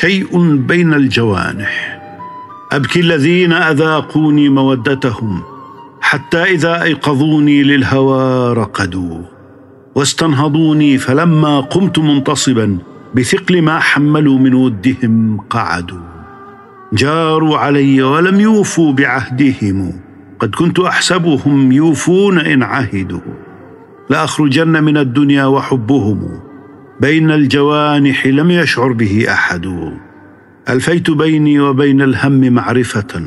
شيء بين الجوانح. أبكي الذين أذاقوني مودتهم حتى إذا أيقظوني للهوى رقدوا. واستنهضوني فلما قمت منتصبا بثقل ما حملوا من ودهم قعدوا. جاروا علي ولم يوفوا بعهدهم. قد كنت أحسبهم يوفون إن عهدوا. لأخرجن من الدنيا وحبهم. بين الجوانح لم يشعر به أحد. ألفيت بيني وبين الهم معرفة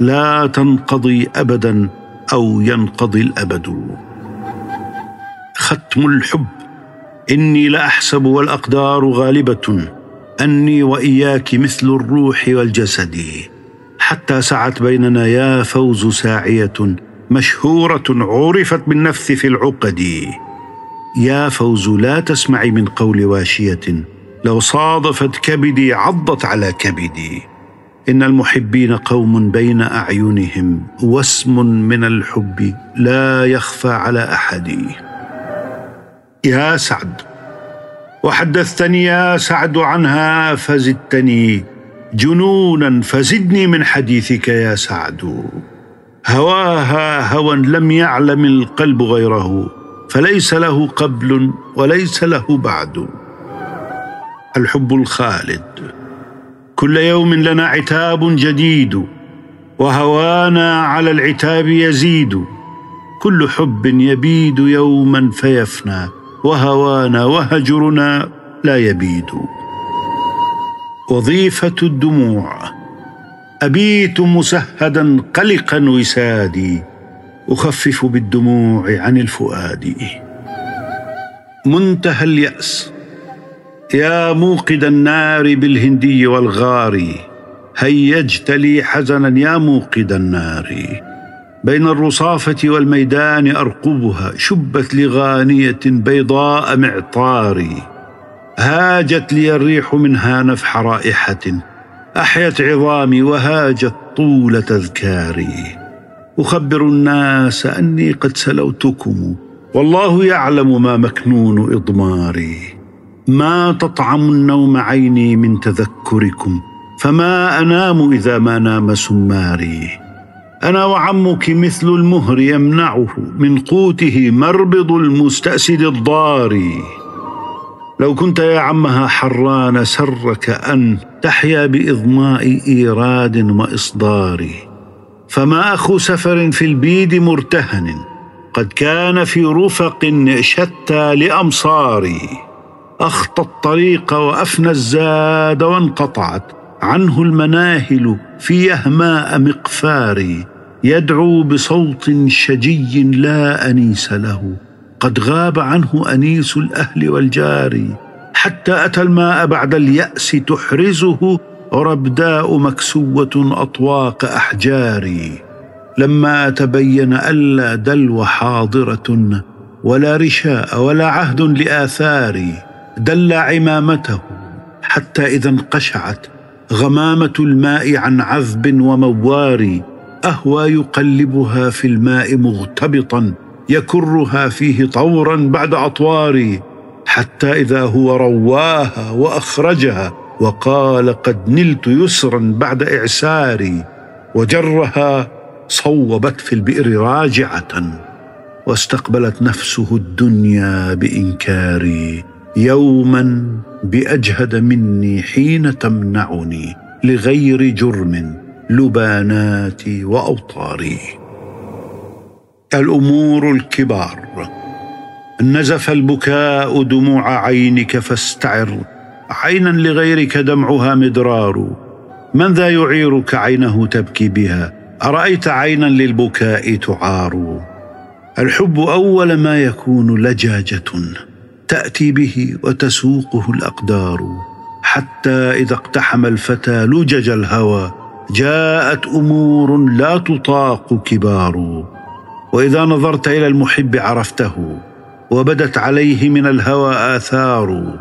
لا تنقضي أبدا أو ينقضي الأبد. ختم الحب. إني لأحسب والأقدار غالبة. أني وإياك مثل الروح والجسد. حتى سعت بيننا يا فوز ساعية مشهورة عرفت بالنفث في العقد. يا فوز لا تسمعي من قول واشية. لو صادفت كبدي عضت على كبدي. إن المحبين قوم بين أعينهم واسم من الحب لا يخفى على أحد. يا سعد وحدثتني يا سعد عنها فزدتني. جنونا فزدني من حديثك يا سعد. هواها هوى لم يعلم القلب غيره. فليس له قبل وليس له بعد. الحب الخالد. كل يوم لنا عتاب جديد وهوانا على العتاب يزيد. كل حب يبيد يوما فيفنى وهوانا وهجرنا لا يبيد. وظيفة الدموع. أبيت مسهدا قلقا وسادي. أخفف بالدموع عن الفؤاد. منتهى اليأس. يا موقد النار بالهندي والغار هيجت لي حزنا يا موقد النار. بين الرصافة والميدان أرقبها شبت لغانية بيضاء معطاري هاجت لي الريح منها نفح رائحة أحيت عظامي وهاجت طول تذكاري أخبر الناس أني قد سلوتكم والله يعلم ما مكنون إضماري. ما تطعم النوم عيني من تذكركم فما أنام إذا ما نام سماري. أنا وعمك مثل المهر يمنعه من قوته مربض المستأسد الضاري لو كنت يا عمها حران سرك أن تحيا بإضماء إيراد وإصدار. فما أخو سفر في البيد مرتهن قد كان في رفق شتى لأمصاري. أخطى الطريق وأفنى الزاد وانقطعت عنه المناهل في يهماء مقفاري. يدعو بصوت شجي لا أنيس له قد غاب عنه أنيس الأهل والجار حتى أتى الماء بعد اليأس تحرزه ربداء مكسوة أطواق أحجاري لما تبين ألا دلو حاضرة ولا رشاء ولا عهد لآثاري دل عمامته حتى إذا انقشعت غمامة الماء عن عذب وموار أهوى يقلبها في الماء مغتبطا يكرها فيه طورا بعد اطوار حتى إذا هو رواها وأخرجها وقال قد نلت يسرا بعد إعساري وجرها صوبت في البئر راجعة واستقبلت نفسه الدنيا بإنكاري. يوما بأجهد مني حين تمنعني لغير جرم لباناتي وأوطاري. الأمور الكبار نزف البكاء دموع عينك فاستعر. عينا لغيرك دمعها مدرار. من ذا يعيرك عينه تبكي بها؟ أرأيت عينا للبكاء تعار؟ الحب أول ما يكون لجاجة تأتي به وتسوقه الأقدار. حتى إذا اقتحم الفتى لجج الهوى جاءت أمور لا تطاق كبار. وإذا نظرت إلى المحب عرفته وبدت عليه من الهوى آثار.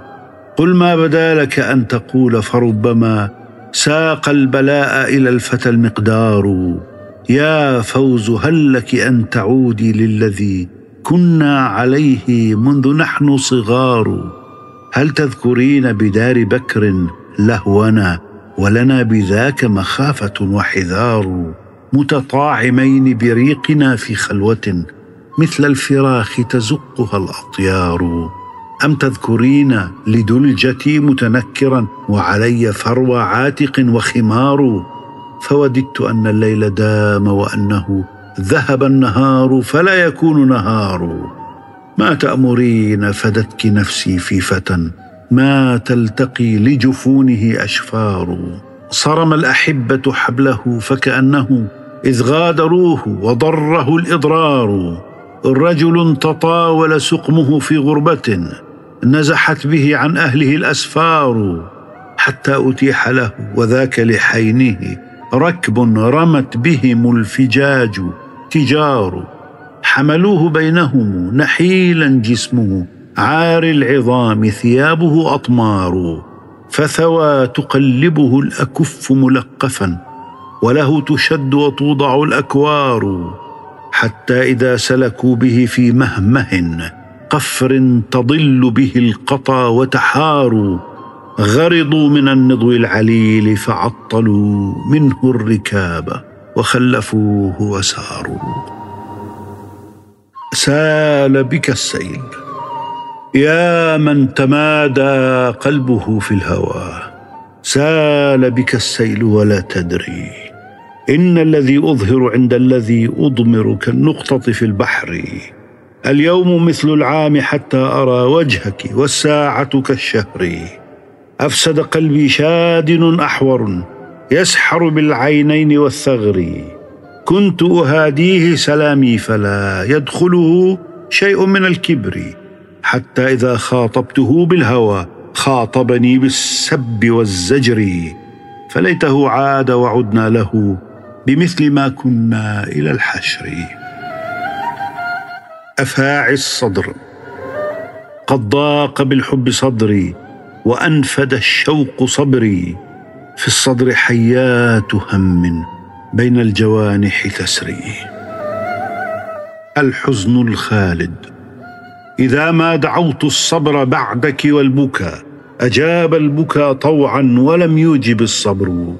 قل ما بدا لك أن تقول فربما ساق البلاء إلى الفتى المقدار. يا فوز هل لك أن تعودي للذي كنا عليه منذ نحن صغار؟ هل تذكرين بدار بكر لهونا ولنا بذاك مخافة وحذار؟ متطاعمين بريقنا في خلوة مثل الفراخ تزقها الأطيار. أم تذكرين لدلجتي متنكرا وعلي فروى عاتق وخمار؟ فوددت أن الليل دام وأنه ذهب النهار فلا يكون نهار. ما تأمرين فدتك نفسي في فتى ما تلتقي لجفونه أشفار؟ صرم الأحبة حبله فكأنه إذ غادروه وضره الإضرار. رجل تطاول سقمه في غربة نزحت به عن أهله الأسفار حتى أتيح له وذاك لحينه ركب رمت بهم الفجاج تجار. حملوه بينهم نحيلا جسمه عار العظام ثيابه أطمار. فثوى تقلبه الأكف ملقفا وله تشد وتوضع الأكوار. حتى إذا سلكوا به في مهمه قفر تضل به القطى وتحاروا. غرضوا من النضو العليل فعطلوا منه الركاب وخلفوه وساروا. سال بك السيل. يا من تمادى قلبه في الهوى. سال بك السيل ولا تدري. إن الذي أظهر عند الذي أضمر كالنقطة في البحر. اليوم مثل العام حتى أرى وجهك والساعة كالشهر. أفسد قلبي شادن أحور يسحر بالعينين والثغر. كنت أهاديه سلامي فلا يدخله شيء من الكبر. حتى إذا خاطبته بالهوى خاطبني بالسب والزجر. فليته عاد وعدنا له بمثل ما كنا إلى الحشر. أفاعي الصدر. قد ضاق بالحب صدري وأنفد الشوق صبري. في الصدر حيات هم بين الجوانح تسري. الحزن الخالد. إذا ما دعوت الصبر بعدك والبكا أجاب البكا طوعا ولم يوجب الصبر.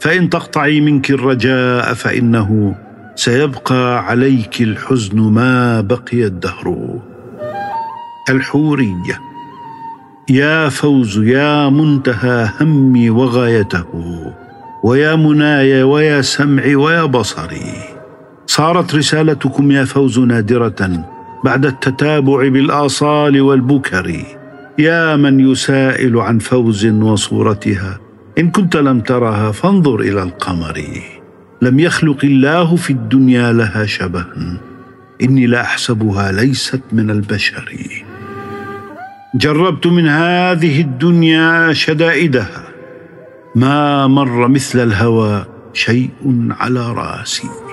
فإن تقطعي منك الرجاء فإنه سيبقى عليك الحزن ما بقي الدهر. الحورية. يا فوز يا منتهى همي وغايته ويا مناي ويا سمعي ويا بصري. صارت رسالتكم يا فوز نادرة بعد التتابع بالآصال والبكر. يا من يسائل عن فوز وصورتها إن كنت لم ترها فانظر إلى القمر. لم يخلق الله في الدنيا لها شبها. إني لاحسبها ليست من البشر. جربت من هذه الدنيا شدائدها. ما مر مثل الهوى شيء على راسي.